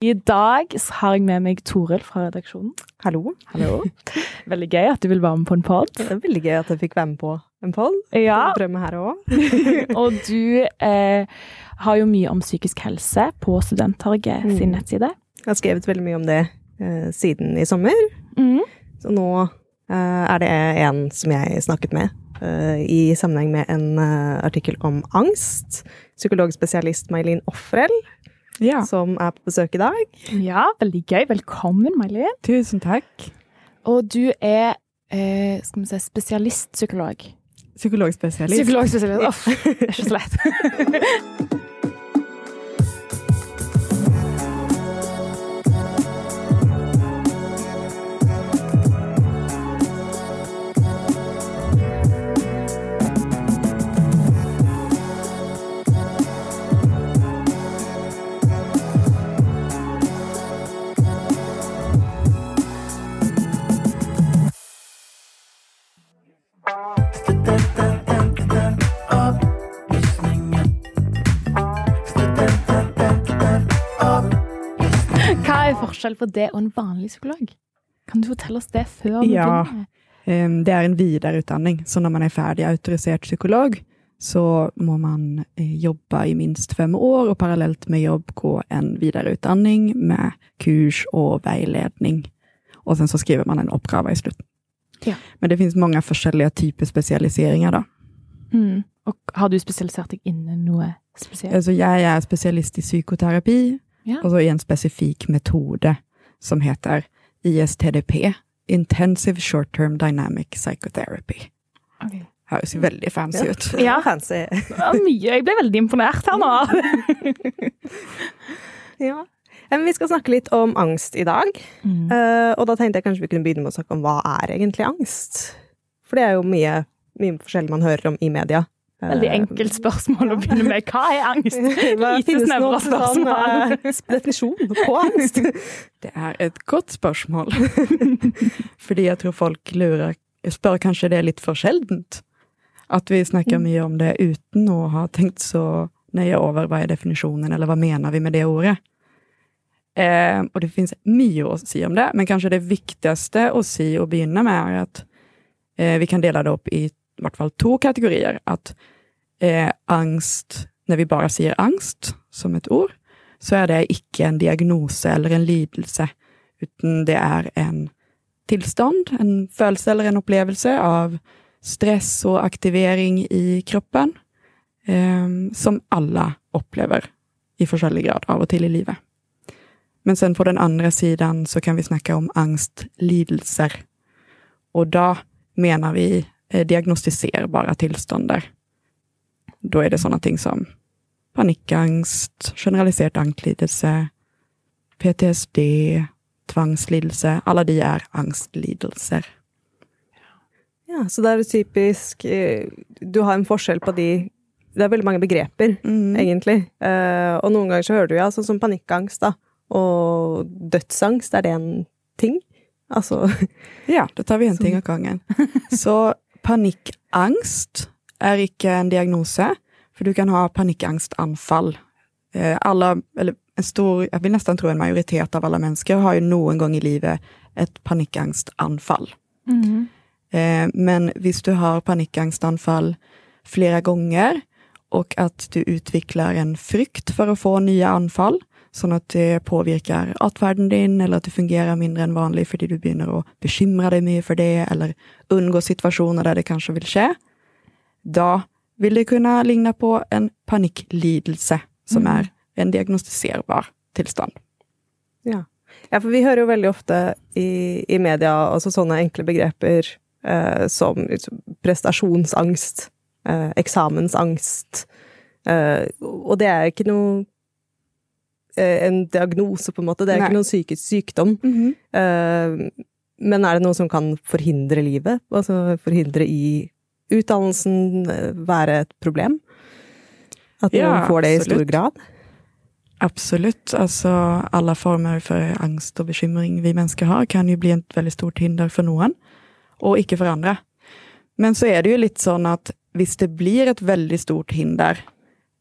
I dag så har jeg med meg Toril fra redaksjonen. Hallo. Hallo. Veldig gøy at du vil være med på en pod. Det er veldig gøy at jeg fikk være med på en podd. Ja, her òg. og du eh, har jo mye om psykisk helse på Studenttorget Mm. sin nettside. Jeg har skrevet veldig mye om det eh, siden i sommer. Mm. Så nå eh, er det en som jeg snakket med eh, i sammenheng med en eh, artikkel om angst. Psykologspesialist May-Linn Offrell, Ja, som er på besøk i dag. Ja, veldig gøy. Velkommen, May-Linn. tusen takk. Og du er eh, skal vi si, spesialistpsykolog. Psykologspesialist. Psykologspesialist. Uff, det er ikke så lett. forskjell på det og en vanlig psykolog? Kan du fortelle oss det før vi Ja. begynner? Det är en vidareutbildning, så när man är färdig auktoriserad psykolog så må man eh, jobba i minst fem år och parallellt med jobb gå en vidareutbildning med kurs och vägledning. Och sen så skriver man en oppgave i slutet. Ja. Men det finns många forskjellige typer specialiseringar då. Mm. Og har du spesialisert deg innen noe spesielt? Alltså jag är specialist i psykoterapi Ja. och så i en specifik metode som heter ISTDP, Intensive Short Term Dynamic Psychotherapy. Ok. Høres veldig fancy ut. Ja. Fancy. Ja, mye. Jeg ble veldig imponert her nå. Ja. Men vi skal snakke litt om angst i dag. Mm. Eh, og da tenkte jeg kanskje vi kunne begynne med å snakke om hva er egentlig angst? For det er jo mye, mye forskjellig man hører om i media. Eh, Veldig enkelt spørsmål å begynne med. Hva er angst? Hva Lite sånn, spørsmål. eh, definisjon på angst? Det er et godt spørsmål. Fordi jeg tror folk lurer Spør kanskje det litt for sjeldent. At vi snakker Mm. mye om det uten å ha tenkt så nøye over hva er definisjonen, eller hva mener vi med det ordet. Eh, og det finnes mye å si om det, men kanskje det viktigste å si og begynne med, er at eh, vi kan dele det opp i i vart fall två kategorier. att eh, angst, när vi bara säger angst som ett ord, så är det icke en diagnos eller en lidelse, utan det är en tillstånd, en födelse eller en upplevelse av stress och aktivering i kroppen, eh, som alla upplever i forskjellig grad av och till i livet. Men sen på den andra sidan så kan vi snacka om angstlidelser. Och då menar vi eh, diagnostiserbare tilstander. Da er det sånne ting som panikkangst, generalisert angstlidelse, PTSD, tvangslidelse. Alle de er angstlidelser. Ja, så det er typisk eh, Du har en forskjell på de Det er veldig mange begreper, Mm. egentlig. Eh, og noen ganger så hører du ja, sånn som panikkangst, da. Og dødsangst, er det en ting? Altså Ja, da tar vi en Som- ting av gangen. Så panikkangst er ikke en diagnose, for du kan ha panikkangstanfall. Eh, Alla, eller en stor, jeg vil nesten tro en majoritet av alle mennesker har jo noen gang i livet et panikkangstanfall. Mm. Eh, Men hvis du har panikkangstanfall flere ganger, og at du utvikler en frykt for å få nye anfall, sånn at det påvirker atferden din, eller at det fungerer mindre enn vanlig fordi du begynner å bekymre deg mye for det, eller unngå situasjoner der det kanskje vil skje, da vil det kunne ligne på en panikklidelse, som Mm. er en diagnostiserbar tilstand. Ja. ja, for vi hører jo veldig ofte i, i media også sånne enkle begreper eh, som liksom prestasjonsangst, eh, eksamensangst, eh, og det ikke noe eh, en diagnose, på en måte. Det er Nei. ikke noen psykisk sykdom. Eh, men er det noe som kan forhindre livet? Altså forhindre i utdannelsen, eh, være et problem? At Ja, får det i stor absolutt. grad? Absolutt. Altså, alle former for angst og bekymring vi mennesker har, kan jo bli et veldig stort hinder for noen, og ikke for andre. Men så er det jo litt sånn at hvis det blir et veldig stort hinder,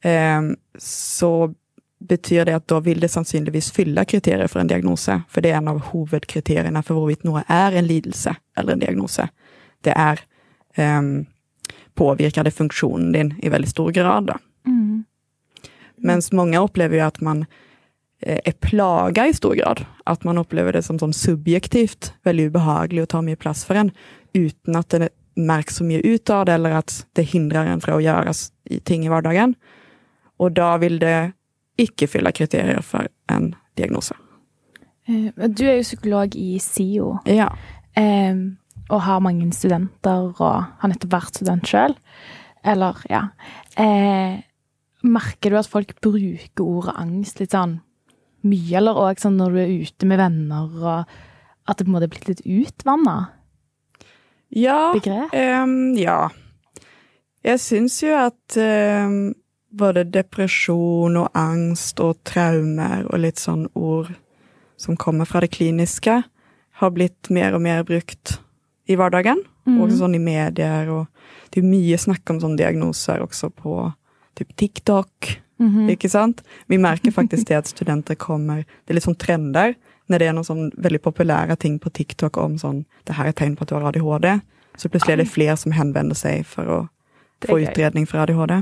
eh, så betyr det att då vill det sannsynligvis fylla kriterier för en diagnos. För det är en av huvudkriterierna för hvorvidt noe är en lidelse eller en diagnos. Det är um, påverkar det funktionen din i väldigt stor grad. Då. Mm. Men många upplever ju att man eh, är plaga i stor grad. Att man upplever det som, som subjektivt väldigt obehagligt och tar mycket plats för en, utan att det märks så mycket ut av det, eller att det hindrar en från att göra ting i vardagen. Och då vill det icke fylla kriterier för en diagnos. Eh, Du er jo psykolog i SIO, Ja. eh, og har mange studenter, og har nettopp vært student sjøl. Eller, ja. Eh, merker du at folk bruker ordet angst litt sånn mye, eller òg sånn når du er ute med venner, og at det på en måte er blitt litt utvanna Ja, begrep? ehm, ja. Jag syns ju att ehm, både depression och angst och traumer och lite sån ord som kommer från det kliniska har blivit mer och mer brukt i vardagen. Mm. Och sån i medier och det är mycket snack om sån diagnoser också på typ TikTok. Mhm. Ikke sant? Vi märker faktiskt det att studenter kommer, det är liksom trender, när det är någon sån väldigt populära ting på TikTok om sån, det här är tecken på att du har ADHD. Så plötsligt är det fler som hänvänder sig för att få utredning för ADHD.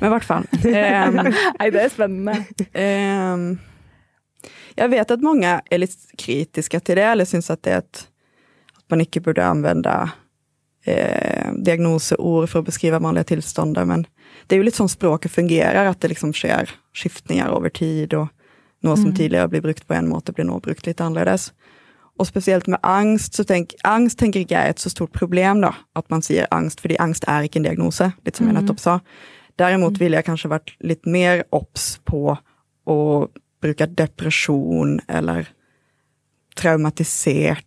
Men i vart fall. ehm, Nei, det er spennende. ehm, jag vet att många är lite kritiska till det, eller syns att det är ett, att man inte borde använda eh, diagnosord för att beskriva vanliga tillstånd. Men det är ju lite som språket fungerar, att det liksom sker skiftningar över tid och något som tidigare blir brukt på en måte blir nog brukt lite annorledes. Och speciellt med angst, så tänk, angst tänker jag är ett så stort problem då, att man säger angst, för angst är inte en diagnos, lite som jag nettopp sa. Däremot vill jag kanske varit lite mer obs på att bruka depression eller traumatiserat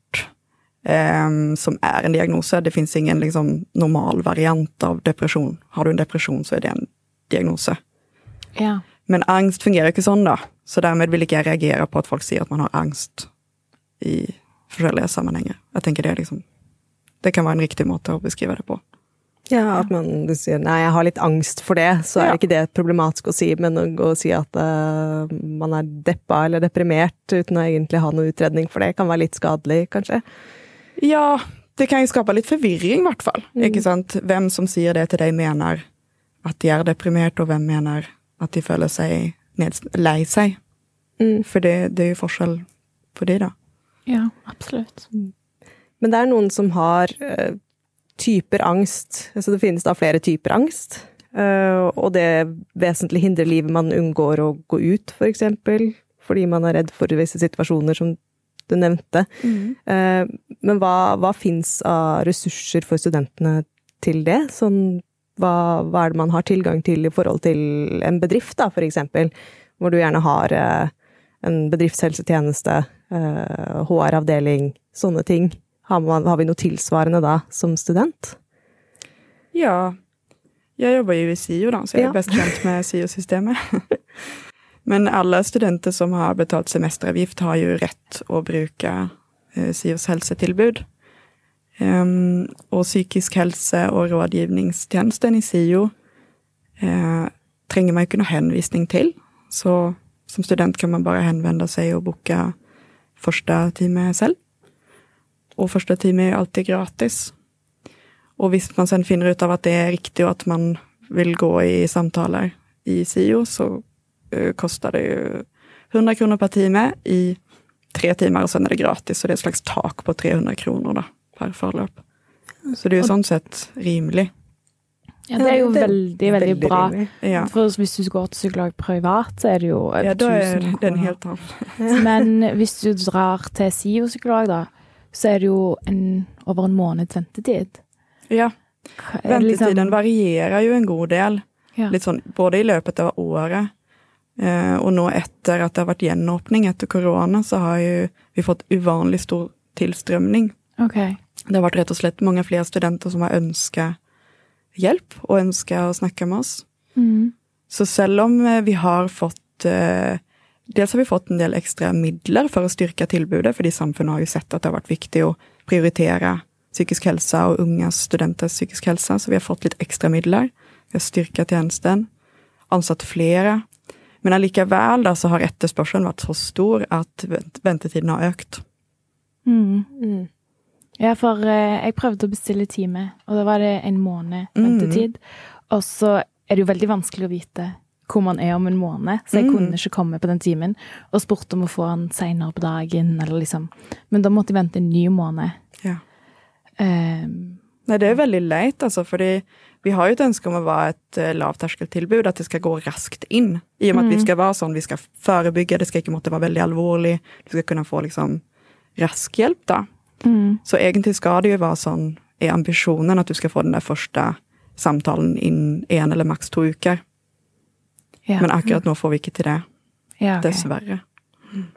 ehm, som är en diagnos. Det finns ingen liksom, normal variant av depression. Har du en depression så är det en diagnos. Ja. Men angst fungerar inte sån då. Så därmed vill jag reagera på att folk säger att man har angst i olika sammanhang. Jag tänker det är liksom, det kan vara en riktig måte att beskriva det på. Ja, at man du sier nei, jeg har litt angst for det, så Ja. er ikke det problematisk å si, men å gå og si at eh, man er deppa eller deprimert uten å egentlig ha noe utredning for det, kan være litt skadelig, kanskje. Ja, det kan ju skapa lite förvirring i vart fall. Mm. Ikke sant? Som säger det till dig menar att de är deprimerat och vem menar att de följer sig ned, lei sig. Mm. För det, det är ju forskjell på det då. Ja, absolutt. Men det er noen som har eh, typer angst. Altså det finnes da flere typer angst. eh, og det vesentlig hindrer livet man unngår å gå ut, for eksempel. Fordi man er redd for visse situasjoner, som du nevnte. Eh, men hva, hva fins av ressurser for studentene til det? Sånn, hva, hva er det man har tilgang til i forhold til en bedrift, da, eksempel? Hvor du gjerne har en bedriftshelsetjeneste, eh, HR-avdeling, sånne ting. Har, man, har vi noe tilsvarende da, som student? Ja, jag jobbar ju i SIO då, så jag är Ja. bäst känt med SIO-systemet. Men alla studenter som har betalt semesteravgift har ju rätt att bruka eh, SIOs hälsotillbud. Ehm, och psykisk hälsa och rådgivningstjänsten i SIO eh, tränger man ju kunna hänvisning till. Så som student kan man bara hänvända sig och boka första time själv. Och första time är alltid gratis. Och visst man sen finner ut av att det är riktigt och att man vill gå i samtal i SIO så eh, kostar det ju 100 kronor per timme i tre timmar och sen är det gratis. Så det är ett slags tak på 300 kronor då, per förløp. Så det är ju sånt sett rimligt. Ja, det er jo veldig, veldig bra. rimelig. Ja. For hvis du går til psykolog privat, så er det jo ja, då är 1000 det en helt annan. Men hvis du drar til SIO-psykolog, da, så er det jo en, over en måneds ventetid. Ja, Er det liksom- varierar ju en god del. Ja. Litt sånn, både i løpet av året eh, og nå etter at det har vært gjenåpning etter korona, så har ju vi fått uvanlig stor tilstrømning. Ok. Det har varit rätt och slett många fler studenter som har önskat hjälp och önskat att snacka med oss. Mm. Så selv om eh, vi har fått eh, Dels har vi fått en del extra midler för att styrka tillbudet, för de samfunnet har ju sett att det har varit viktigt att prioritera psykisk hälsa och unga studenters psykisk hälsa, så vi har fått lite extra midler. Vi har styrkat tjänsten, ansatt flera. Men allikevel da, så har etterspørselen vært så stor at ventetiden har økt. Mm. Mm. Ja, for eh, jeg prøvde å bestille time, og da var det en måned ventetid. Og så er det jo veldig vanskelig å vite hvor man er om en måned, så jeg Mm. kunne ikke komme på den timen. Og spurte om å få den senere på dagen, eller liksom. Men da måtte jeg vente en ny måned. Ja. Ehm, Nei, det er veldig leit, altså, fordi vi har jo et ønske om å være et uh, lavterskeltilbud, at det skal gå raskt inn. I og med at vi skal være sånn, vi skal forebygge, det skal ikke måtte være veldig alvorlig. Du skal kunne få liksom rask hjelp, da. Mm, Så egentlig skal det jo være sånn, er ambisjonen at du skal få den der første samtalen innen en eller maks to uker. ja. Men akkurat nå får vi ikke til det, ja, ok. dessverre.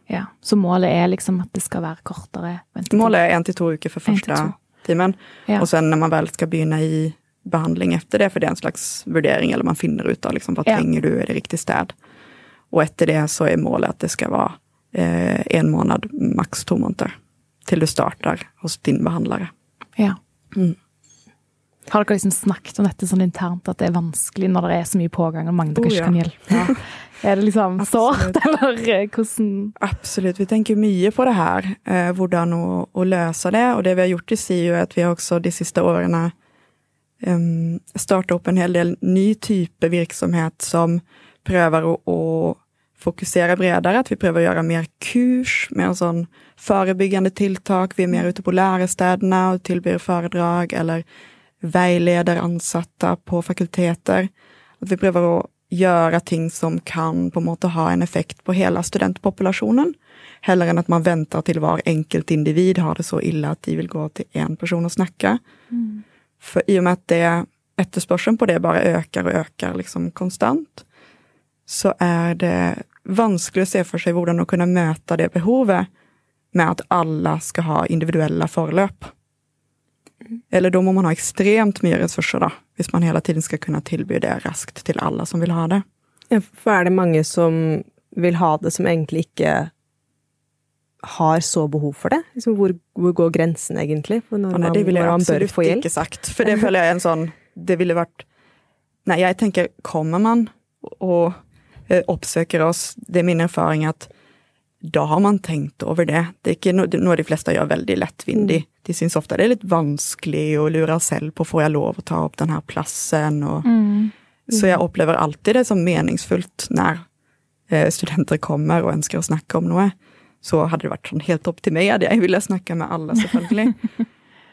ja. Så målet er liksom at det skal være kortere ventetid? Målet er én til to uker for En til første to. timen. Ja. Og sen når man vel skal begynne i behandling etter det, for det er en slags vurdering, eller man finner ut av liksom, hva Ja. trenger du, er det riktig sted. Og etter det så er målet at det skal være eh, en måned, maks to måneder, til du starter hos din behandlere. Ja. Mm. Har dere liksom snakket om dette sånn internt, at det er vanskelig når det er så mye pågang og mange dere Oh, ikke ja. kan hjelpe? Er det liksom sårt, eller eh, hvordan Absolutt, vi tenker mye på det her, eh, hvordan å, å løse det. Og det vi har gjort i SIO, er at vi har også de siste årene um, starta opp en hel del ny type virksomhet som prøver å, å fokusere bredere. At vi prøver å gjøre mer kurs, mer sånn forebyggende tiltak. Vi er mer ute på lærestedene og tilbyr foredrag, eller veileder ansatte på fakulteter. At vi prøver å gjøre ting som kan på en måte ha en effekt på hele studentpopulasjonen. Heller enn at man venter til hver enkelt individ har det så ille at de vil gå til én person og snakke. For i og med at det, etterspørselen på det bare øker og øker liksom konstant, så er det vanskelig å se for seg hvordan å kunne møte det behovet med at alle skal ha individuelle forløp. Eller da må man ha ekstremt mye ressurser, da, hvis man hele tiden skal kunne tilby det raskt til alle som vil ha det. Ja, for er det mange som vil ha det, som egentlig ikke har så behov for det? Liksom, hvor, hvor går grensen egentlig for når Ja, nei, det ville jeg absolutt ikke sagt. For det føler jeg en sånn Det ville vært Nei, jeg tenker, kommer man og eh, oppsøker oss, det er min erfaring at da har man tenkt over det. Det er ikke no, det, noe de fleste gjør veldig lettvindig. Mm. De syns ofte det er litt vanskelig å lure selv på får jeg lov å ta opp denne plassen. Og, Mm. Så jeg opplever alltid det som meningsfullt når eh, studenter kommer og ønsker å snakke om noe. Så hadde det vært sånn helt opp til meg, hadde jeg ville snakke med alle, selvfølgelig.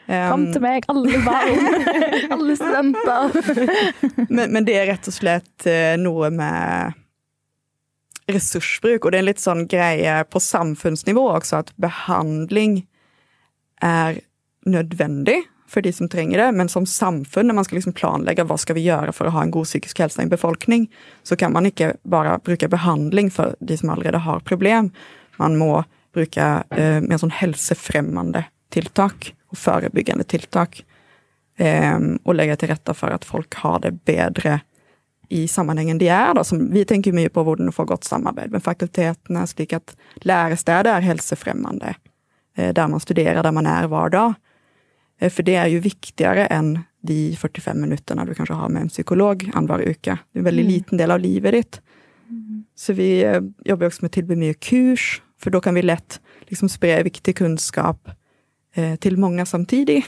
Kom Um, til meg, alle barn, alle studenter. Men, men det er rett og slett eh, noe med resursbruk. Och det är en lite sån grej eh, på samfundsnivå också, att behandling är nödvändig för de som tränger det, men som samfund, när man ska liksom planlägga vad ska vi göra för att ha en god psykisk hälsa i en befolkning, så kan man inte bara bruka behandling för de som allerede har problem. Man må bruka eh, mer sån helsefremmende tilltag och förebyggande tilltag Eh, och lägga till rätta för att folk har det bättre i sammenhengen de er. Da, som, vi tenker mye på hvordan å få godt samarbeid med fakultetene, slik at lærestedet er helsefremmende. Eh, der man studerer, der man er hver dag. Eh, for det er jo viktigere enn de 45 minuttene du kanskje har med en psykolog annenhver uke. Det er en veldig liten del av livet ditt. Så vi eh, jobber også med tilby mye kurs, for da kan vi lett liksom spre viktig kunnskap eh, til mange samtidig.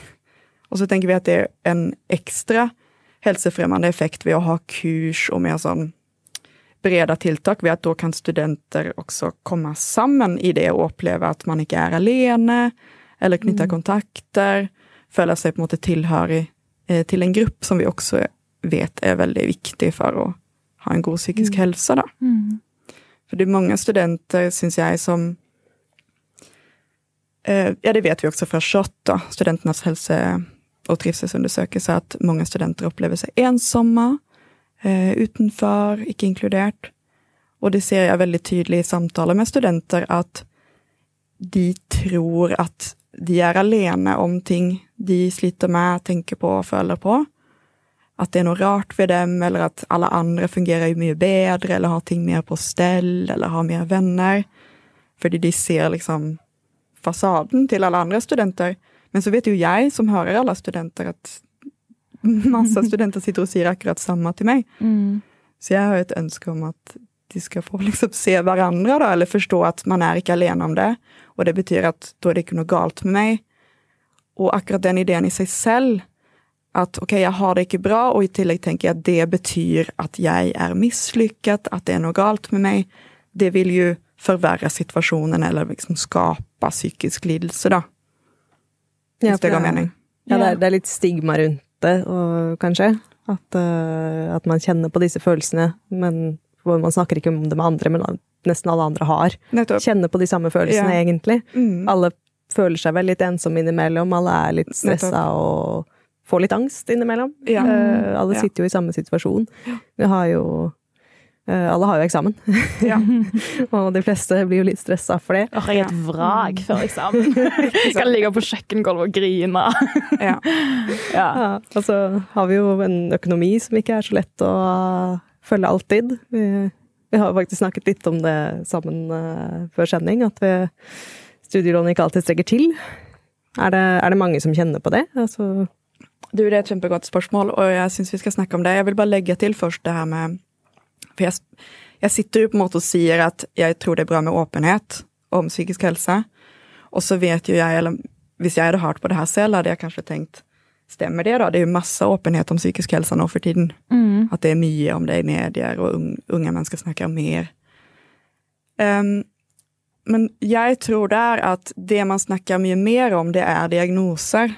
Og så tenker vi at det er en ekstra helsefremmende effekt ved å ha kurs og mer sånn breda tiltak, ved at da kan studenter også komme sammen i det og oppleve at man ikke er alene, eller knytte kontakter, føle seg på en måte tilhørig eh, til en gruppe som vi også vet er veldig viktig for å ha en god psykisk helse. da. Mm. For det er mange studenter, syns jeg, som eh, Ja, det vet vi også fra SHoT, da, studentenes helse- och trivselsundersökelse att många studenter upplever sig ensamma, eh, icke-inkluderat. Och det ser jag väldigt tydligt i samtalen med studenter, att de tror att de är alene om ting de sliter med, tänker på och följer på. Att det är något rart ved dem, eller att alla andra fungerar ju mycket bättre eller har ting mer på ställ eller har mer vänner. För de ser liksom fasaden till alla andra studenter. Men så vet jo jeg, som hører alle studenter, at masse studenter sitter og sier akkurat samme til meg. Mm. Så jeg har jo et ønske om at de ska få liksom se varandra då, eller förstå att man är inte alene om det. Och det betyder att då är det inte något galt med mig. Och akkurat den idén i sig själv, att okej, okay, jag har det inte bra och i tillägg tänker jag att det betyder att jag är misslyckad, att det är något galt med mig. Det vill ju förvärra situationen eller liksom skapa psykisk lidelse då. Ja, det gav mening. Ja, det är, det är lite stigma runt det, och, kanske. Att, uh, att man känner på dessa känslorna, men man snackar inte om det med andra, men nästan alla andra har. Nettopp. Känner på de samma känslorna ja. egentligen. Mm. Alla känner sig väl lite ensamma inemellan, alla är lite stressade och får lite ångest inemellan. Ja. Uh, alla sitter ju i samma situation. Vi har ju Uh, alla har ju examen. Ja. och de flesta blir ju lite stressade för det. Jag är ett vrak för examen. kan ligga på kökengolvet och grina. ja. Ja. ja. Och så har vi ju en ekonomi som inte är så lätt att följa alltid. Vi, vi har faktiskt snackat lite om det samman uh, för sändning, att vi, studielån inte alltid sträcker till. Är det, är det många som känner på det? Alltså... Du, det är ett jättegott spörsmål och jag syns vi ska snacka om det. Jag vill bara lägga till först det här med för jag, jag sitter ju på något och säger att jag tror det är bra med öppenhet om psykisk hälsa. Och så vet ju jag, eller om jag hade hört på det här själv hade jag kanske tänkt, stämmer det då? Det är ju massa öppenhet om psykisk hälsa nu för tiden. Mm. Att det är mycket om det i medier och unga människor snackar mer. Um, men jag tror där att det man snackar mycket mer om, det är diagnoser.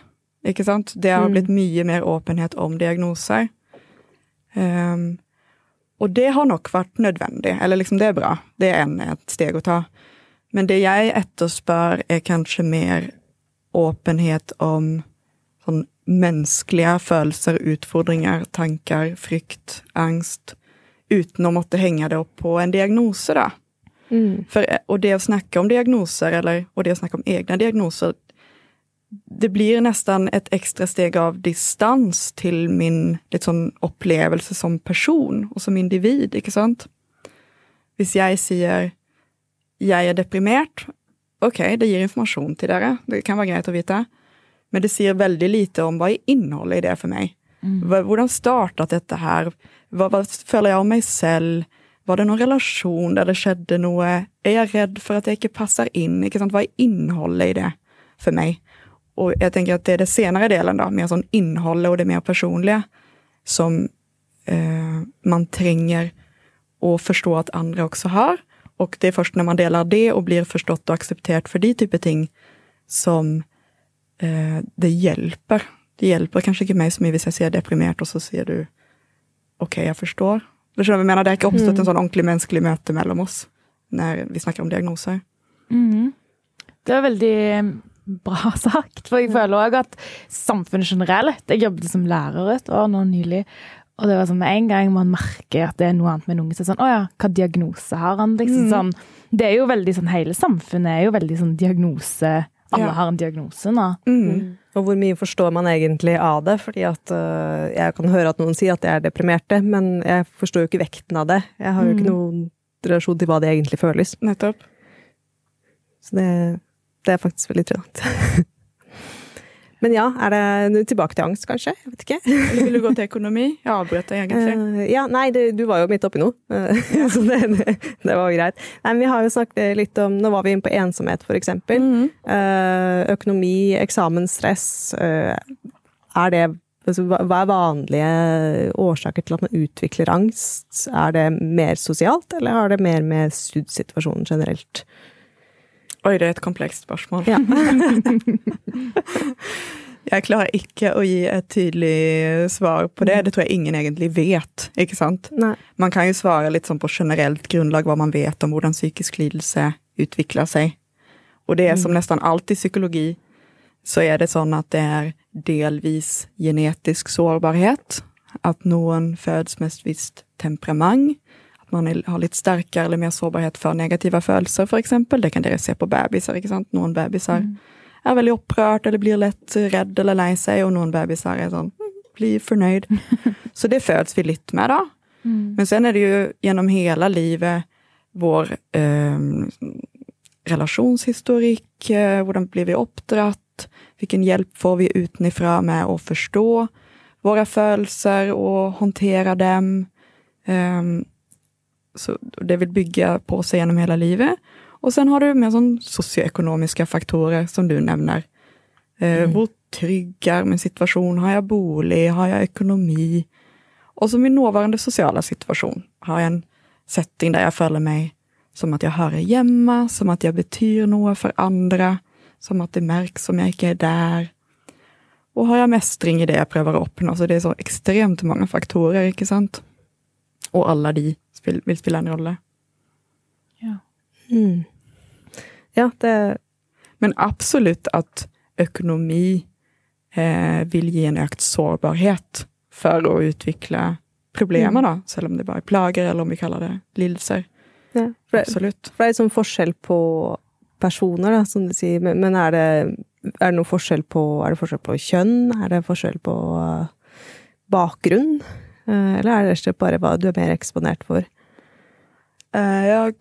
Ikke sant? Det har mm. blivit mycket mer öppenhet om diagnoser. Um, och det har nog varit nödvändigt, eller liksom det är bra. Det är en, ett steg att ta. Men det jag efterspör är kanske mer öppenhet om sån mänskliga födelser, utfordringar, tankar, frykt, angst, utan att måste hänga det på en diagnos. Mm. För, och det att snacka om diagnoser, eller, och det att snacka om egna diagnoser, det blir nästan ett extra steg av distans till min liksom, upplevelse som person och som individ. Sant? Hvis jag säger jag är deprimerad, okej, okay, det ger information till det. Det kan vara grejt att veta. Men det säger väldigt lite om vad är innehållet i det för mig. Mm. Hur startat detta här? Vad, vad följer jag om mig själv? Var det någon relation där det skedde något? Är jag rädd för att jag inte passar in? Sant? Vad är innehållet i det för mig? Och jag tänker att det är det senare delen, då, mer som innehåll och det mer personliga, som eh, man tränger och förstå att andra också har. Och det är först när man delar det och blir förstått och accepterat för de typ av ting som eh, det hjälper. Det hjälper kanske inte mig som är, jag ser deprimerat och så ser du, okej, okay, jag förstår. Du förstår vad jag menar? Det har uppstått mm. en sån ordentlig mänsklig möte mellan oss när vi snackar om diagnoser. Mm. Det är väldigt bra sagt. For jeg føler òg at samfunnet generelt Jeg jobbet som lærer et år nå nylig. Og det var sånn med en gang man merker at det er noe annet med en unge, så er det sånn Å ja, hva diagnose har han? Liksom mm. sånn. Det er jo veldig sånn Hele samfunnet er jo veldig sånn diagnose Alle ja. har en diagnose nå. Mm. mm. Og hvor mye forstår man egentlig av det? Fordi at uh, jeg kan høre at noen sier at de er deprimerte, men jeg forstår jo ikke vekten av det. Jeg har jo ikke mm. noen relasjon til hva det egentlig føles. Nettopp. Så det det är faktiskt väldigt trevligt. Men ja, är det tillbaka till angst kanske? Jag vet inte. Eller vill du gå till ekonomi? Jag avbröt dig egentligen. Uh, ja, nej, det, du var ju mitt uppe i nu. Uh, så det, det, det, var grejt. Nej, vi har ju snackat lite om, nu var vi inne på ensamhet för exempel. Mm. Uh, ekonomi, examensstress. är det, alltså, vad är vanliga orsaker till att man utvecklar angst? Är det mer socialt eller har det mer med studiesituationen generellt? Oj, det är ett komplext spörsmål. Ja. jag klarar inte att ge ett tydligt svar på det. Det tror jag ingen egentligen vet. Inte sant? Nej. Man kan ju svara som på generellt grundlag vad man vet om hur en psykisk lidelse utvecklar sig. Och det är mm. som nästan allt i psykologi, så är det så att det är delvis genetisk sårbarhet. Att någon föds med ett visst temperament man är, har lite starkare eller mer sårbarhet för negativa födelser för exempel. Det kan det se på bebisar, inte sant? Någon bebisar mm. är väldigt upprörd eller blir lätt rädd eller lei sig och någon bebisar är sån, mm, blir förnöjd. Så det föds vi lite med då. Mm. Men sen är det ju genom hela livet vår eh, relationshistorik, eh, hur blir vi uppdratt, vilken hjälp får vi utifrån med att förstå våra födelser och hantera dem. Um, så det vill bygga på sig genom hela livet. Och sen har du mer sån socioekonomiska faktorer som du nämner. Eh, Mm. Hvor trygg är min situation? Har jag bolig? Har jag ekonomi? Och så min nåvarande sociala situation. Har jag en setting där jag føler mig som att jag hör hemma, som att jag betyder något för andra, som att det märks om jag inte är där. Och har jag mestring i det jag prövar att uppnå? Så det är så extremt många faktorer, inte sant? Och alla de spil, vill spela en roll. Ja. Mm. Ja, det Men absolut att ekonomi eh, vill ge en ökt sårbarhet för att utveckla problemen, Mm. då, så om det bara är plager eller om vi kallar det lidelser. ja. Absolut. det er sånn forskjell på personer, som du sier. Men, men er, det, er det noe forskjell på Er det forskjell på kjønn? Er det forskjell på eh, bakgrunn? Eh, eller er det bare hva du er mer eksponert for? Eh, ja,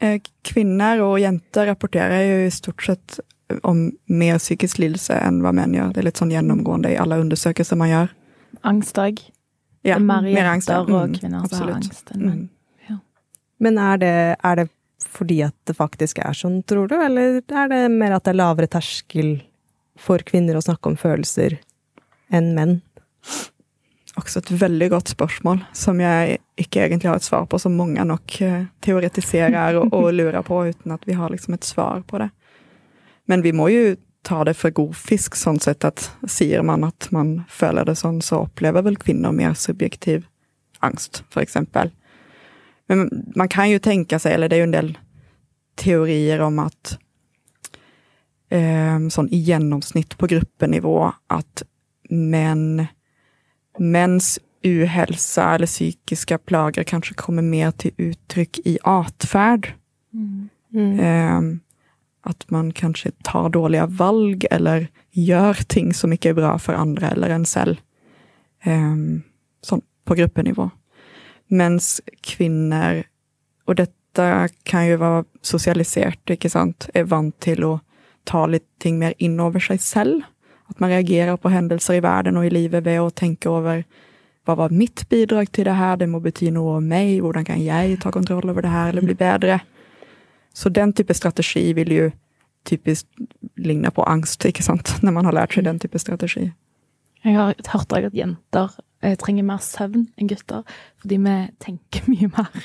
eh, kvinnor och jenter rapporterar ju i stort sett om mer psykisk lidelse än vad män gör. Det är lite sån genomgående i alla undersökelser man gör. Angst òg. Ja, er mer mer angst, ja. jenter og Mm, har absolut. angst enn menn. Mm. Men er det, er det fordi at det faktisk er sånn, tror du? Eller er det mer at det er lavere terskel for kvinner å snakke om følelser enn menn? Också ett väldigt gott spörsmål som jag inte egentligen har ett svar på, som många nog eh, teoretiserar och, och lurar på utan att vi har liksom ett svar på det. Men vi må ju ta det för god fisk, sånt sätt att säger man att man följer det sånt så upplever väl kvinnor mer subjektiv angst, för exempel. Men man kan ju tänka sig, eller det är ju en del teorier om att eh, sån i genomsnitt på gruppennivå att män mäns uhälsa eller psykiska plager kanske kommer mer till uttryck i atfärd. Mm. Mm. Eh, att man kanske tar dåliga valg eller gör ting som inte är bra för andra eller en själv. Eh, på gruppennivå. Mens kvinnor, och detta kan ju vara socialiserat, inte sant, är vant till att ta lite mer in över sig själv. Att man reagerar på händelser i världen och i livet ved att tänka över vad var mitt bidrag till det här? Det må betyda något om mig. Hur kan jag ta kontroll över det här eller bli bättre? Så den typen av strategi vill ju typiskt ligna på angst, sant? När man har lärt sig den typen av strategi. Jeg har hørt også at jenter eh, trenger mer søvn enn gutter, fordi vi tenker mye mer.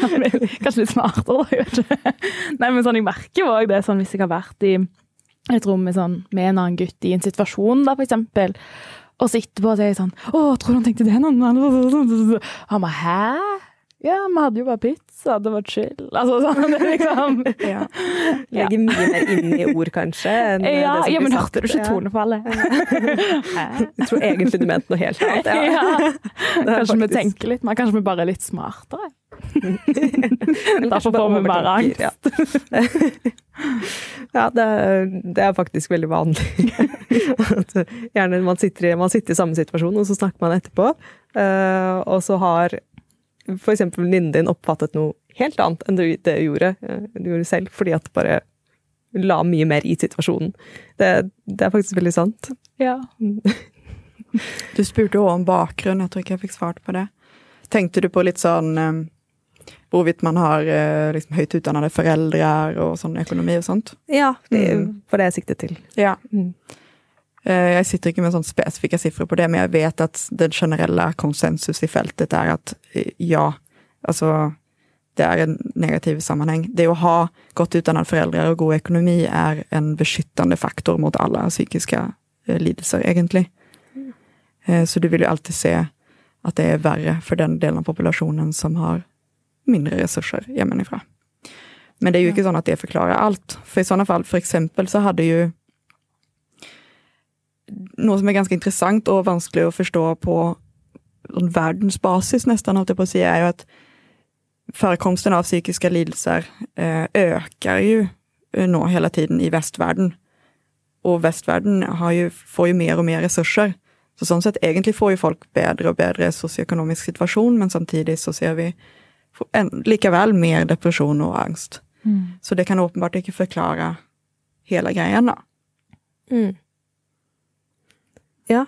Kanskje litt smartere, jeg vet ikke. Nei, men sånn, jeg merker òg det, sånn hvis jeg har vært i et rom med, sånn, med en annen gutt i en situasjon, da, for eksempel, og så etterpå så er jeg sånn Å, tror du han tenkte det? Han bare Hæ? Ja, vi hadde jo bare pizza, det var chill. Altså sånn, liksom Ja. Legger mye mer inn i ord, kanskje? Ja, ja men hørte du ikke tonefallet? Jeg tror egentlig du mente noe helt annet. Ja. Ja. Kanskje vi tenker litt mer. Kanskje vi bare er litt smartere. Derfor får vi bare overtenker, Ja, det, er, det er faktisk veldig vanlig. At gjerne man sitter, i, man sitter i samme situasjon, og så snakker man etterpå. eh, og så har f.eks. venninnen din oppfattet noe helt annet enn du, det gjorde, eh, du gjorde selv, fordi at du bare la mye mer i situasjonen. Det, det er faktisk veldig sant. Ja. Du spurte också om bakgrund, jag tror inte jag fick svar på det. Tänkte du på lite sån, hvorvidt man har eh, liksom höjt utdannade föräldrar och sån ekonomi och sånt? Ja, det er Mm. for det jeg siktet til. Ja. Mm. Eh, Jag sitter inte med sån specifika siffror på det, men jag vet att den generella konsensus i fältet är att eh, ja, alltså det är en negativ sammanhang. Det att ha gott utdannade föräldrar och god ekonomi är en beskyttande faktor mot alla psykiska eh, lidelser egentligen. Eh, så du vill ju alltid se att det är värre för den delen av populationen som har mindre resurser hemifrån. Men det är ju inte så att det förklarar allt. För i sådana fall, för exempel så hade ju något som är ganska intressant och vanskligt att förstå på världens basis nästan, håller jag på att säga, är ju att förekomsten av psykiska lidelser eh, ökar ju eh, nå hela tiden i västvärlden. Och västvärlden har ju, får ju mer och mer resurser. Så som sett, egentligen får ju folk bättre och bättre socioekonomisk situation, men samtidigt så ser vi en, lika väl mer depression och angst. Mm. Så det kan uppenbart inte förklara hela grejen. Mm. Ja.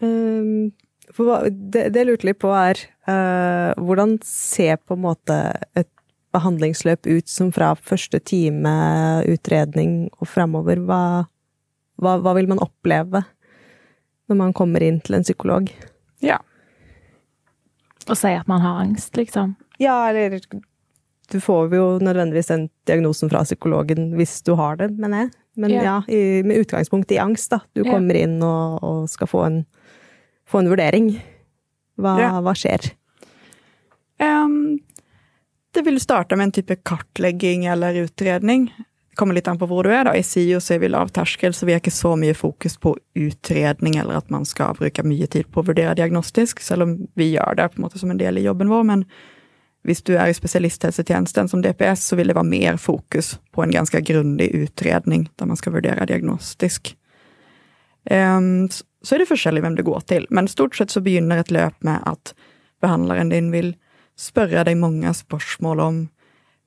Ehm, For det, det lurte litt på, er uh, hvordan ser på en måte et behandlingsløp ut som fra første time utredning og fremover? Hva, hva, hva vil man oppleve når man kommer inn til en psykolog? Ja. Og si at man har angst, liksom. Ja, eller du får jo nødvendigvis den diagnosen fra psykologen hvis du har det, mener jeg. Men ja, Ja. i, med utgangspunkt i angst, da. Du Ja. kommer inn og, og skal få en, få en vurdering. Hva, Ja. hva skjer? Ehm, det vill starta med en typ av kartlegging eller utredning. Det kommer litt an på hvor du er. da. I SIO så er vi lavterskel, så vi har ikke så mye fokus på utredning eller at man skal bruke mye tid på å vurdere diagnostisk, selv om vi gjør det på en måte som en del i jobben vår. Men Visst, du är i specialisthälsotjänsten som DPS, så vill det vara mer fokus på en ganska grundlig utredning där man ska värdera diagnostisk. Ehm, så är det forskjellig vem du går till, men stort sett så begynner ett löp med att behandlaren din vill spørre dig många spörsmål om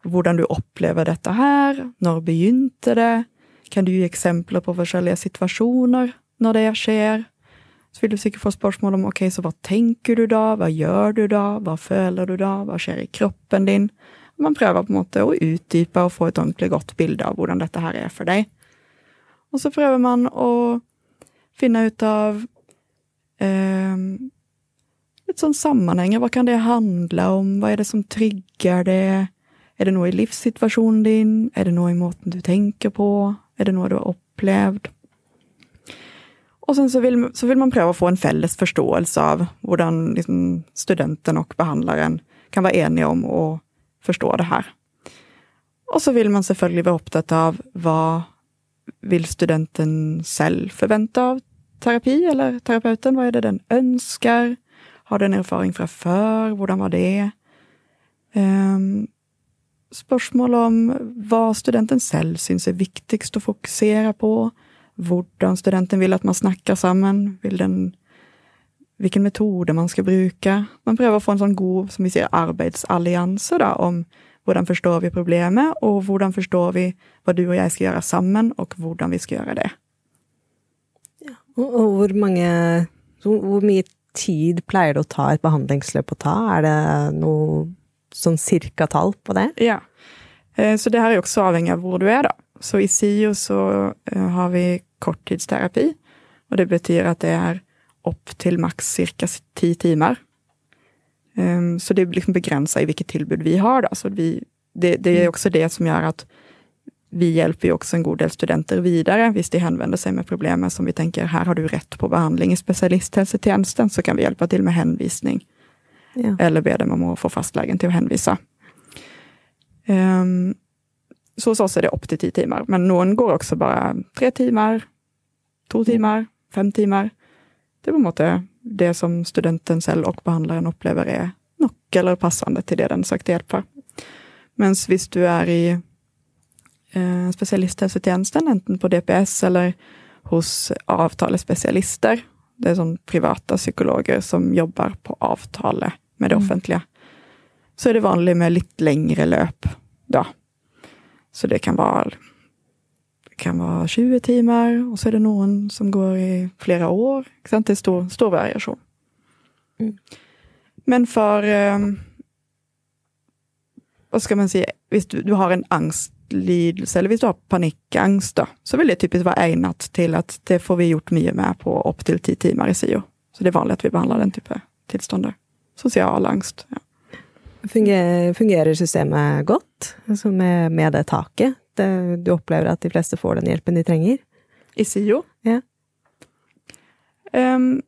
hur du upplever detta här. När begynte det, kan du ge exempel på forskjellige situationer när det sker? Så vil du sikkert få spørsmål om ok, så hva tenker du da, hva gjør du da, hva føler du da, hva skjer i kroppen din? Man prøver på en måte å utdype og få et ordentlig godt bilde av hvordan dette her er for deg. Og så prøver man å finne ut av eh, litt sånn sammenhenger. Hva kan det handle om? Hva er det som trigger det? Er det noe i livssituasjonen din? Er det noe i måten du tenker på? Er det noe du har opplevd? Och sen så vill så vill man pröva att få en fälles förståelse av hur liksom, studenten och behandlaren kan vara eniga om att förstå det här. Och så vill man självklart vara upptatt av vad vill studenten själv förvänta av terapi, eller terapeuten? Vad är det den önskar? Har den erfarenhet framför? Hur var det? Um, spörsmål om vad studenten själv syns är viktigst att fokusera på. Hvordan studenten vil at man snakker sammen. Vil den, hvilken metode man skal bruke. Man prøver å få en sånn god som vi sier, arbeidsallianse da, om hvordan forstår vi problemet, og hvordan forstår vi hva du og jeg skal gjøre sammen, og hvordan vi skal gjøre det. Og hvor mange så Hvor mye tid pleier det å ta et behandlingsløp å ta? Er det noe sånn cirka tall på det? Ja. Eh, Så det her er også avhengig av hvor du er, da. Så i SIO så eh, har vi korttidsterapi, og det betyr at det er opp til maks ca. ti timer. Um, Så det liksom begrensa i hvilket tilbud vi har, da. Så vi, det, det er også det som gjør at vi hjelper jo også en god del studenter videre hvis de henvender seg med problemer som vi tenker her har du rett på behandling i spesialisthelsetjenesten, så kan vi hjelpe til med henvisning. Ja. Eller be dem om å få fastlegen til å henvise. Ehm, så hos oss er det opp til ti timer, men noen går også bare tre timer, to timer, fem timer. Det er på en måte det som studenten selv og behandleren opplever er nok eller passende til det den søkte hjelp for. Mens hvis du er i eh, spesialisthelsetjenesten, enten på DPS eller hos avtalespesialister, det er sånn private psykologer som jobber på avtale med det Mm. offentlige, så er det vanlig med litt lengre løp da. Så det kan det kan være 20 timer, og så er det noen som går i flere år. Det er stor, stor variasjon. Mm. Men for eh, Hva skal man si Hvis du, du har en angstlidelse, eller hvis du har panikkangst, da, så vil det typisk være egnet til at det får vi gjort mye med på opptil ti timer i SIO. Så det er vanlig at vi behandler den type tilstander. Sosial angst. Ja. Fungerer, fungerer systemet godt altså med, med det taket? Det, du opplever at de fleste får den hjelpen de trenger? I SIO? Ja. Ehm,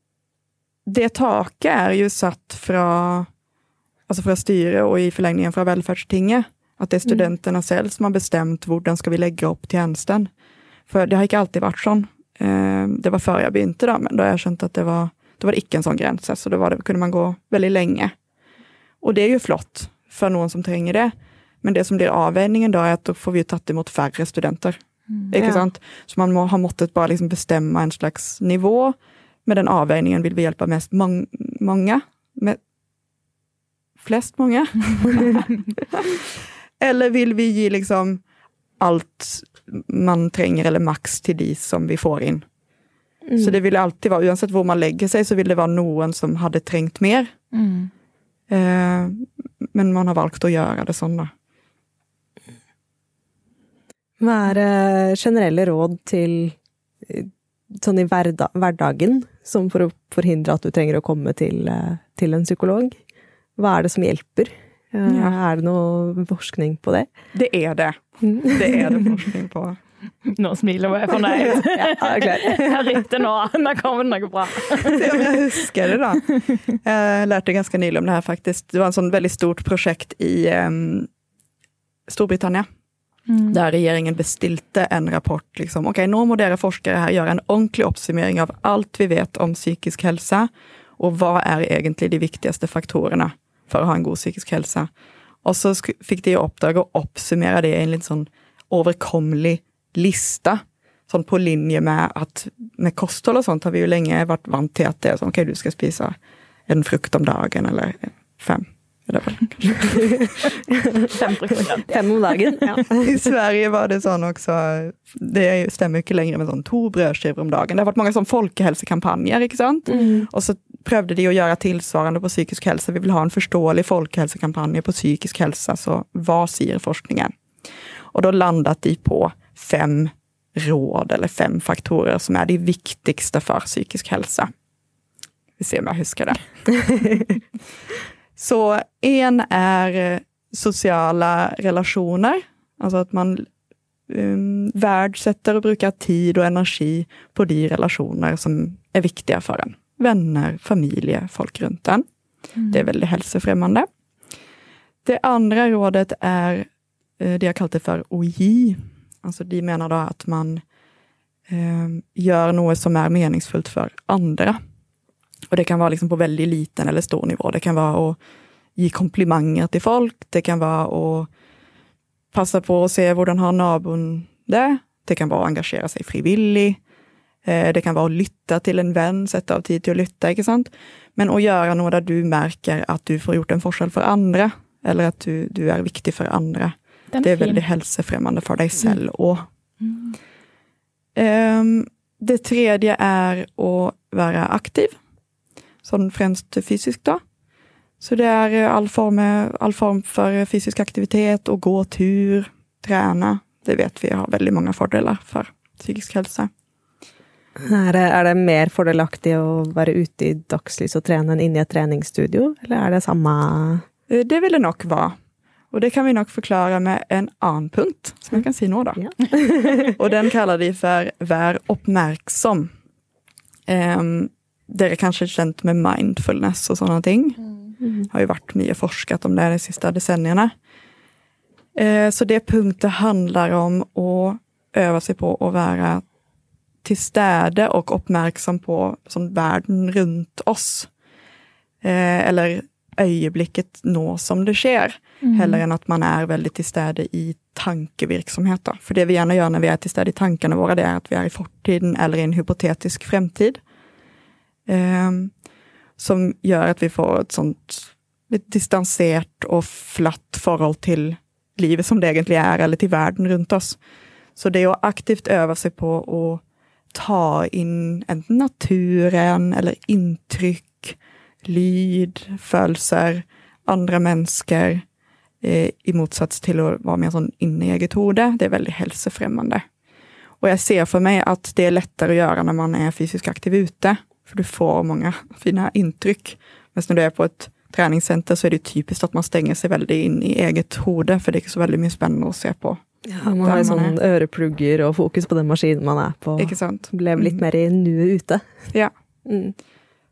det taket er jo satt fra, altså fra styret og i forlengningen fra velferdstinget. At det er studentene selv som har bestemt hvordan skal vi legge opp tjenesten. For det har ikke alltid vært sånn. Ehm, det var før jeg begynte, da, men da har jeg skjønt at det var, da var det ikke en sånn grense. Så var det, kunne man gå veldig lenge. Og det er jo flott for noen som trenger det. Men det som blir avveiningen da, er at da får vi jo tatt imot færre studenter. Ikke Ja. sant? Så man må ha måttet bare liksom bestemme en slags nivå. Med den avveiningen vil vi hjelpe mest mang mange. Med flest mange. eller vil vi gi liksom alt man trenger, eller maks til de som vi får inn. Så det ville alltid vara, oavsett var man lägger sig, så vill det vara någon som hade trängt mer. Mm. Eh, men man har valt att göra det sånn, da. Hva er eh, generelle råd til eh, sånn i hverda hverdagen, som for å forhindre at du trenger å komme til, eh, til en psykolog? Hva er det som hjelper? Eh, Ja. Er det noe forskning på det? Det er det. Det er det forskning på. Nå smiler jeg fornøyd. Ja, jeg. Jeg ringte nå. Nå kommer det noe bra. Se om jag huskar det då. Jag lärde ganska nyligen om det här faktiskt. Det var en sån väldigt stort projekt i um, Storbritannien. Mm. Där regeringen bestilte en rapport. Liksom, Okej, nå må dere forskere her gjøre en ordentlig oppsummering av alt vi vet om psykisk helse, og hva er egentlig de viktigste faktorene for å ha en god psykisk helse. Og så fikk de i oppdrag å oppsummere det i en litt sånn overkommelig liste. Sånn på linje med at med kosthold og sånt har vi jo lenge vært vant til at det er sånn, ok, du skal spise en frukt om dagen, eller fem. Er kanskje? Fem frukter. Fem om dagen. Ja. I Sverige var det sånn også Det stemmer jo ikke lenger med sånn to brødskiver om dagen. Det har vært mange sånn folkehelsekampanjer, ikke sant? Og så prøvde de å gjøre tilsvarende på psykisk helse. Vi vil ha en forståelig folkehelsekampanje på psykisk helse, så hva sier forskningen? Og da landet de på fem råd, eller fem faktorer, som er de viktigste for psykisk helse. Vi ser om jeg husker det. Så en är sociala relationer, alltså att man um, värdesätter och brukar tid och energi på de relationer som är viktiga för en. Vänner, familj, folk runt en. Det är väldigt hälsofrämmande. Det andra rådet är eh, det jag kallar för OJ. Alltså de menar då att man eh, gör något som är meningsfullt för andra. Och det kan vara liksom på väldigt liten eller stor nivå. Det kan vara att ge komplimanger till folk. Det kan vara att passa på att se hur den har nabon det. Det kan vara att engagera sig frivilligt. Eh, Det kan vara att lytta till en vän, sätta av tid till att lytta, inte sant? Men att göra något där du märker att du får gjort en forskel för andra, eller att du, du är viktig för andra. Den Det är fin. väldigt hälsofrämmande för dig själv. Och, Ehm, det tredje är att vara aktiv, sånn främst fysiskt. då. Så det är all form, all form för fysisk aktivitet och gå tur, träna. Det vet vi har väldigt många fördelar för psykisk hälsa. Er, det, er det mer fordelaktig å være ute i dagslys og trene enn inne i et treningsstudio, eller er det samme Eh, Det vill det nog vara. Och det kan vi nog förklara med en annan punkt, som jag kan säga nu då. Ja. och den kallar vi för Vär uppmärksam. Um, det är kanske känt med mindfulness och sådana ting. har ju varit mycket forskat om det de sista decennierna. Eh, så det punkten handlar om att öva sig på att vara till städe och uppmärksam på som världen runt oss. Eh, eller ögonblicket nå som det sker. Heller än att man är väldigt städe i tankevirksomhet. Då. För det vi gärna gör när vi är till städe i tankarna våra, det är att vi är i fortiden eller i en hypotetisk framtid. Ehm, som gör att vi får ett sånt ett distanserat och flatt förhåll till livet som det egentligen är, eller till världen runt oss. Så det är att aktivt öva sig på att ta in enten naturen eller intryck, lyd, følelser, andra människor, eh, i motsats till att vara mer sån inne i eget hode. Det är väldigt hälsofrämmande. Och jag ser för mig att det är lättare att göra när man är fysiskt aktiv ute, för du får många fina intryck. Men när du är på ett träningscenter så är det typiskt att man stänger sig väldigt in i eget hode, för det är så väldigt mycket spännande att se på. Ja, man har sånn øreplugger og fokus på den maskinen man er på. Sant? Lever litt mer i nuet ute. Ja. Mm.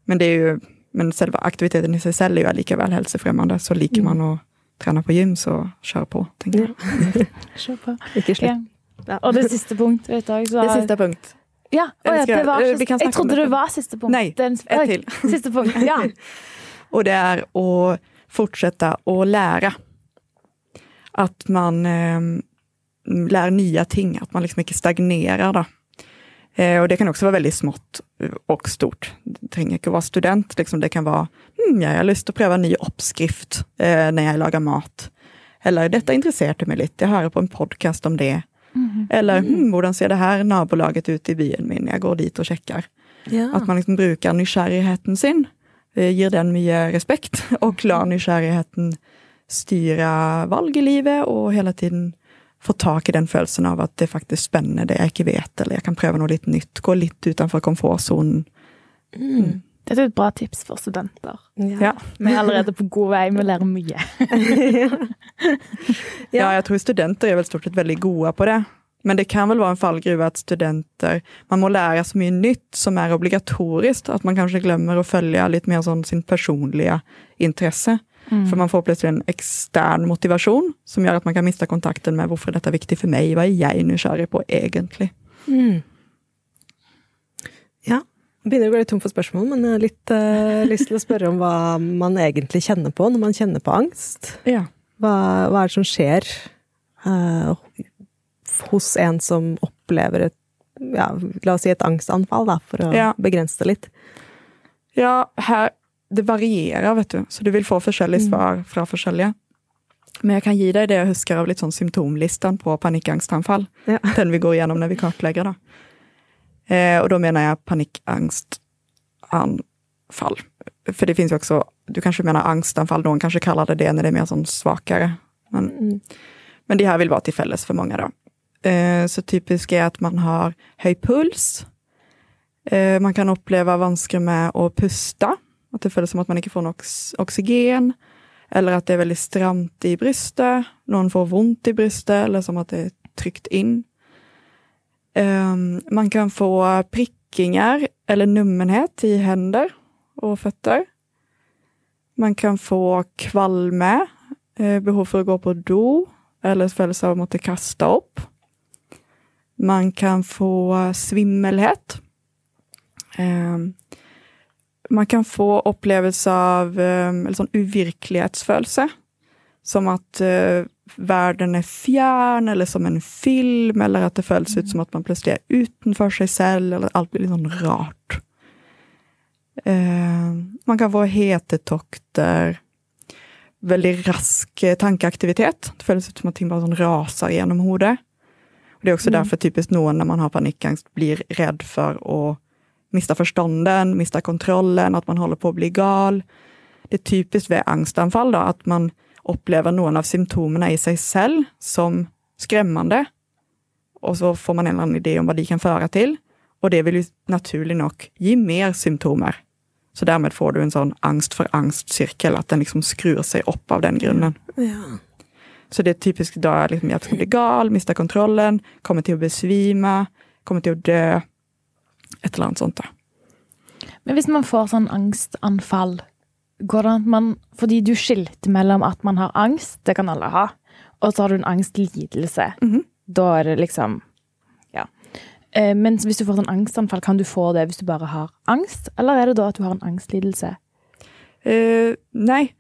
Men det är ju, men själva aktiviteten i sig själv är ju likaväl hälsofrämmande, så liker man att träna på gym så kör på, tänker jag. Kjør på. Ikke slutt. Ja. Og det siste punkt, vet. Så Det är sista punkt. Ja, å, ja, det var kan snakke Jeg trodde det var siste punkt. Nej, Den- ett till. Siste punkt, ja. Och det är att fortsätta att lära. Att man eh, lär nya ting, att man liksom inte stagnerar. Då. Eh, och det kan också vara väldigt smått och stort. Det att vara student, liksom det kan vara hmm, jag har lust att pröva en ny uppskrift eh, när jag lagar mat. Eller detta intresserade mig lite, jag hör på en podcast om det. Eller hmm, hur ser det här nabolaget ut i byn min? Jag går dit och checkar. Ja. At man liksom bruker nysgjerrigheten sin, eh, gir den mye respekt, og lar nysgjerrigheten styre valg i livet, og hele tiden få tak i den følelsen av at det er faktisk spennende, det jeg ikke vet, eller jeg kan prøve noe litt nytt, gå litt utenfor komfortsonen. Mm. Dette er et bra tips for studenter. Ja. Vi er allerede på god vei, vi lærer mye. Ja, jeg tror studenter er vel stort sett veldig gode på det. Men det kan vel være en fallgruve at studenter Man må lære så mye nytt som er obligatorisk, at man kanskje glemmer å følge litt mer sånn sin personlige interesse. For man får plutselig en ekstern motivasjon som gjør at man kan miste kontakten med hvorfor dette er viktig for meg, hva er jeg nysgjerrig på egentlig? Mm. Ja. Begynner å gå litt tom for spørsmål, men jeg har litt eh, lyst til å spørre om hva man egentlig kjenner på når man kjenner på angst. Ja. Hva, hva er det som skjer eh, hos en som opplever et ja, la oss si et angstanfall, da, for å Ja. begrense det litt. Ja, her Det varierer, vet du. Så du vil få forskjellige svar fra forskjellige. Men jeg kan gi deg det jeg husker av litt sånn symptomlisten på panikkangstanfall. Ja. Den vi går gjennom når vi kartlegger, da. Eh, og da mener jeg panikkangstanfall. For det finnes jo også Du kanskje mener angstanfall, noen kanskje kaller det det når det er mer sånn svakere. Men, Mm. men de her vil være til felles for mange, da. Eh, så typisk er at man har høy puls. Eh, man kan oppleve vansker med å puste. Att det føles som att man inte får någon oxygen. Eller att det är väldigt stramt i bröstet. Någon får ont i bröstet eller som att det är tryckt in. Um, man kan få prickningar eller nummenhet i händer och fötter. Man kan få kvalme, eh, behov för att gå på do, eller følelse av att kasta upp. Man kan få svimmelhet. Eh, man kan få opplevelse av eh, eller sånn uvirkelighetsfølelse. Som at eh, verden er fjern, eller som en film, eller at det føles ut som at man plutselig er utenfor seg selv, eller alt blir sånn rart. Eh, man kan få hetetokter. Veldig rask eh, tankeaktivitet. Det føles ut som at ting bare sånn raser gjennom hodet. Og det er også derfor typisk noen når man har panikkangst, blir redd for å miste forstanden, miste kontrollen, at man holder på å bli gal. Det er typisk ved angstanfall da, at man opplever noen av symptomene i seg selv som skremmende, og så får man en eller annen idé om hva de kan føre til, og det vil jo naturlig nok gi mer symptomer. Så dermed får du en sånn angst for angst-sirkel, at den liksom skrur seg opp av den grunnen. Ja. Så det er typisk da liksom, skal bli gal, miste kontrollen, kommer til å besvime, kommer til å dø. Et eller annet sånt, da. Men hvis man får sånn angstanfall, går det an at man Fordi du skilte mellom at man har angst, det kan alle ha, og så har du en angstlidelse. Mhm. Da er det liksom Ja. Eh, Men hvis du får sånn angstanfall, kan du få det hvis du bare har angst, eller er det da at du har en angstlidelse? Eh, nei,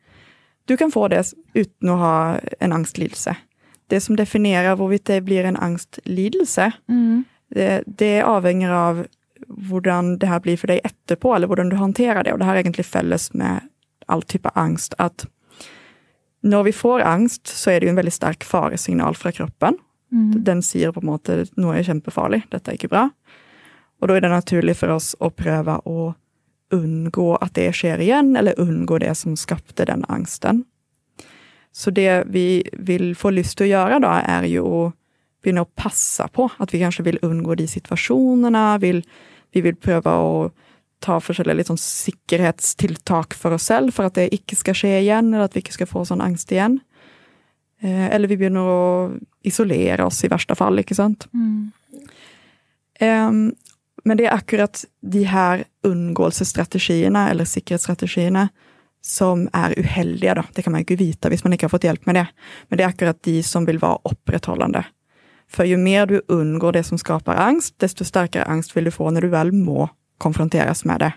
du kan få det uten å ha en angstlidelse. Det som definerer hvorvidt det blir en angstlidelse, det, det avhenger av hvordan det her blir for deg etterpå, eller hvordan du håndterer det. Og det her er egentlig felles med all type angst, at når vi får angst, så er det jo en veldig sterk faresignal fra kroppen. Den sier på en måte noe er kjempefarlig, dette er ikke bra. Og da er det naturlig for oss å prøve å unngå at det skjer igjen, eller unngå det som skapte den angsten. Så det vi vil få lyst til å gjøre da, er jo å passe på at vi kanskje vil unngå de situasjonene, vil, vi vil prøve å ta forskjellige litt sånn sikkerhetstiltak for oss selv, for at det ikke skal skje igjen, eller at vi ikke skal få sånn angst igjen. Eh, eller vi begynner å isolere oss i verste fall, ikke sant. Em, men det er akkurat de her unngåelsesstrategiene, eller sikkerhetsstrategiene, som er uheldige, da. Det kan man ikke vite hvis man ikke har fått hjelp med det. Men det er akkurat de som vil være opprettholdende. For jo mer du unngår det som skaper angst, desto sterkere angst vil du få når du vel må konfronteres med det.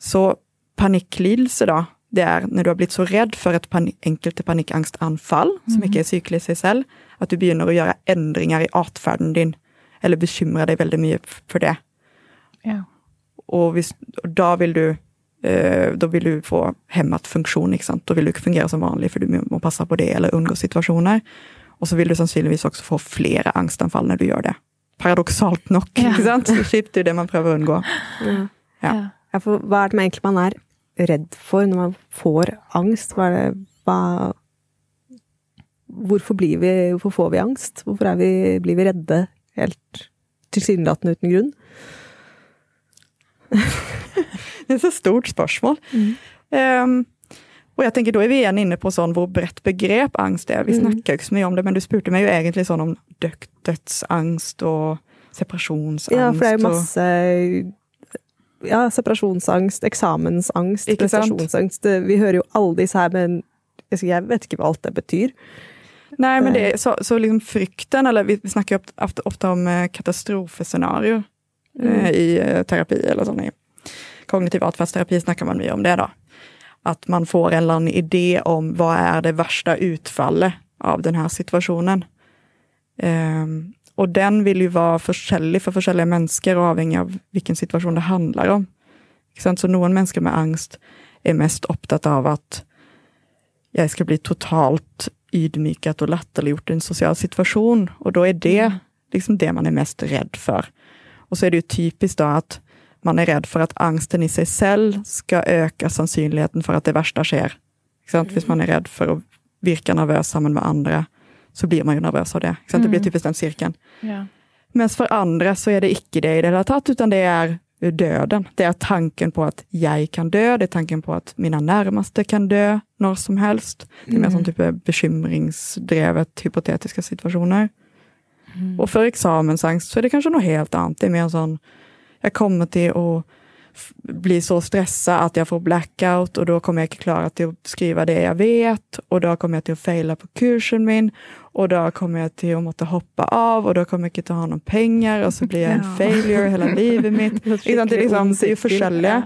Så panikklidelse, da, det er når du har blitt så redd for et panik enkelte panikkangstanfall, som ikke er sykelig i seg selv, at du begynner å gjøre endringer i atferden din, eller bekymrer deg veldig mye for det. Ja. Og, hvis, og da vil du eh, da vil du få hemmet funksjon. ikke sant? Da vil du ikke fungere som vanlig, for du må, passe på det eller unngå situasjoner. Og så vil du sannsynligvis også få flere angstanfall når du gjør det. paradoksalt nok. Ja. ikke sant? Er jo det man prøver å unngå. Ja. Ja. Ja, for hva er det man egentlig man er redd for når man får angst? Det Hvorfor, blir vi, får vi angst? Hvorfor er vi, blir vi redde helt tilsynelatende uten grunn? Det er et så stort spørsmål. Um, og jeg tenker Da er vi igjen inne på sånn hvor bredt begrep angst er. Vi Mm. jo ikke så mye om det, men du spurte meg jo egentlig sånn om død, dødsangst og separasjonsangst. Ja, for det jo og- masse ja, separasjonsangst, eksamensangst, Ikke sant? prestasjonsangst. Det- Vi hører jo alle disse her, men jeg vet ikke hva alt det betyr. Nei, men det er, så, så liksom frykten, eller vi, jo ofte, ofte om eh, katastrofescenarier eh, i eh, terapi, eller sånn i kognitiv atferdsterapi snakker man mye om det da. At man får en eller annen idé om hva er det verste utfallet av den her situasjonen. Ehm, og den vil jo være forskjellig for forskjellige mennesker, og avhengig av hvilken situasjon det handler om. Så noen mennesker med angst er mest opptatt av at jeg skal bli totalt ydmyket og latterliggjort i en sosial situasjon. Og da er det liksom det man er mest redd for. Og så er det jo typisk da at man er redd for at angsten i seg selv skal øke sannsynligheten for at det verste skjer. Ikke sant? Hvis man er redd for å virke nervøs sammen med andre, så blir man jo nervøs av det. Sant? Det blir typisk den sirkelen. Ja. Mens for andre så er det ikke det i det hele tatt, utan det er døden. Det er tanken på at jeg kan dø, det er tanken på at mine nærmeste kan dø når som helst. Det er mer sånn type bekymringsdrevet, hypotetiske situasjoner. Og for eksamensangst så er det kanskje noe helt annet. Det er mer sånn Jeg kommer til å f- bli så stressa at jeg får blackout, og da kommer jeg ikke klare til å skrive det jeg vet, og da kommer jeg til å feile på kursen min, og da kommer jeg til å måtte hoppe av, og da kommer til å ha noen penger, og så blir jeg en Ja. failure hele livet mitt. Sant? Det, liksom, det er jo forskjellige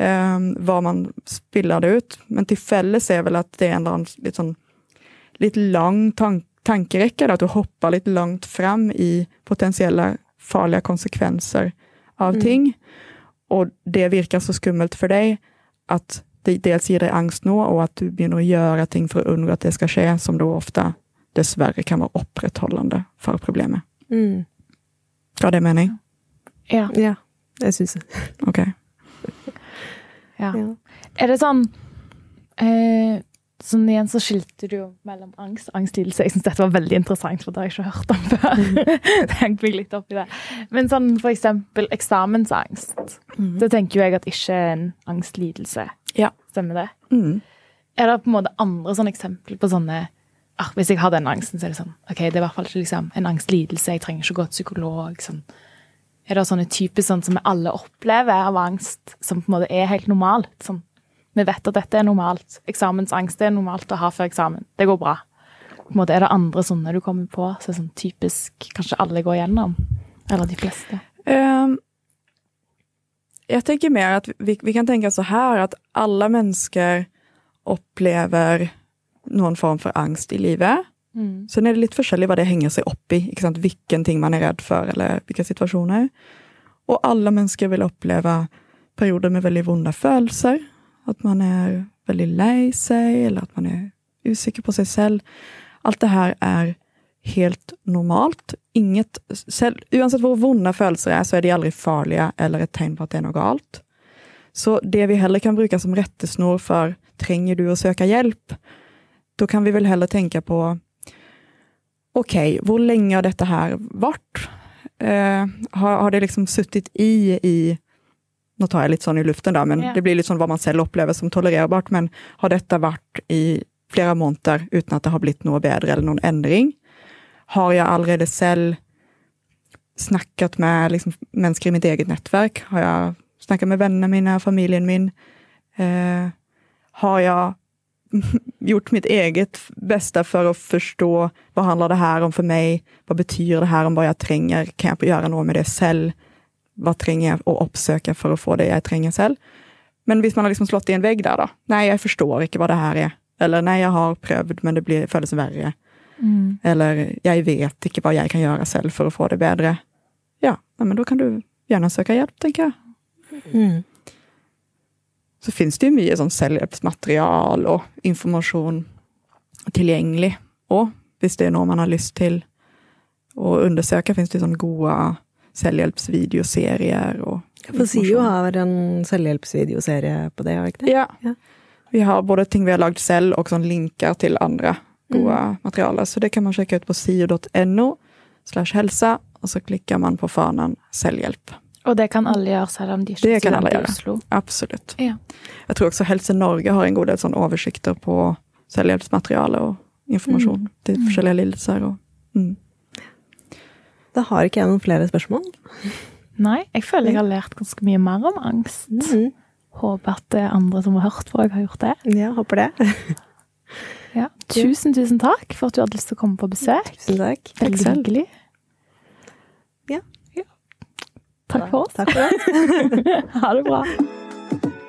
um, hva man spiller det ut. Men til felles er vel at det er en eller annen litt sånn litt lang tan tankerekke. da, At du hopper litt langt fram i potensielle farlige konsekvenser av ting. Og det virker så skummelt for deg at det dels gir deg angst nå, og at du begynner gjøre ting for å unngå at det skal skje, som da ofte dessverre kan være opprettholdende for problemet. Mm. Ga det mening? Ja. Ja, jeg syns det. Ok. ja. Ja. Er det sånn eh, Sånn igjen så skilte du jo mellom angst og angstlidelse. Jeg syns dette var veldig interessant, for det har jeg ikke hørt om før. Tenk meg litt opp i det. Men sånn for eksempel eksamensangst. Så tenker jo jeg at ikke er en angstlidelse. Ja. Stemmer det? Mm. Er det på en måte andre sånne eksempler på sånne ah, Hvis jeg har den angsten, så er det sånn OK, det er i hvert fall ikke liksom, en angstlidelse. Jeg trenger ikke gå til psykolog. Sånn. Er det sånne typer sånn som vi alle opplever av angst, som på en måte er helt normalt? Sånn, vi vet at dette er normalt. Eksamensangst er normalt å ha før eksamen. Det går bra. På en måte Er det andre sånne du kommer på, som er sånn typisk kanskje alle går gjennom? Eller de fleste? Ehm, jeg tenker mer at vi, vi kan tenke så her at alle mennesker opplever noen form for angst i livet. Mm. Sen er det litt forskjellig hva det henger seg opp i. Ikke sant? Hvilken ting man er redd for, eller hvilke situasjoner. Og alle mennesker vil oppleve perioder med veldig vonde følelser. Att man är väldigt lei sig eller att man är osäker på sig själv. Allt det här är helt normalt. Inget, oavsett uansett vunna födelser är, så är de aldrig farliga eller ett tecken på att det är något galt. Så det vi heller kan bruka som rettesnor för, tränger du att söka hjälp, då kan vi väl hellre tänka på okej, hur länge har detta här varit? Eh, har, har det liksom suttit i i Nå tar jeg litt sånn i luften, da, men Ja. det blir litt sånn hva man selv opplever som tolererbart. Men har dette vært i flere måneder uten at det har blitt noe bedre eller noen endring? Har jeg allerede selv snakket med liksom, mennesker i mitt eget nettverk? Har jeg snakket med vennene mine, familien min? Eh, har jeg gjort mitt eget bästa för att förstå vad handlar det här om för mig? Vad betyder det här om vad jag trenger? Kan jag göra något med det selv? Vad trenger jeg å oppsøke for å få det jeg trenger selv? Men hvis man har liksom slått i en vegg der, da. Nei, jeg forstår ikke hva det her er. Eller nei, jeg har prøvd, men det blir, føles verre. Mm. Eller jeg vet ikke hva jeg kan gjøre selv for å få det bedre. Ja, men da kan du gjerne søke hjelp, tenker jeg. Mm. så finnes det jo mye sånn selvhjelpsmaterial og informasjon tilgjengelig. Og hvis det er noe man har lyst til och undersöka, finns det sånne gode selvhjelpsvideoserier og For SIO har en selvhjelpsvideoserie på det, har ikke det? Ja. Ja. Vi har både ting vi har lagd selv, og sånn linker til andre gode materialer. Så det kan man sjekke ut på sio.no slash helse, og så klikker man på fanen selvhjelp. Og det kan alle gjøre, selv om de ikke Det er kan alle studenter i. Oslo. Absolutt. Ja. Jeg tror også Helse Norge har en god del sånn oversikter på selvhjelpsmateriale og informasjon til forskjellige lidelser. Og, mm. Da har ikke jeg noen flere spørsmål. Nei, jeg føler jeg har lært ganske mye mer om angst. Mhm. Håper at det er andre som har hørt på, har gjort det. Ja, håper det. Ja. Tusen, tusen takk for at du hadde lyst til å komme på besøk. Tusen takk. Veldig hyggelig. Ja. Takk for oss. Takk for det. Ha det bra.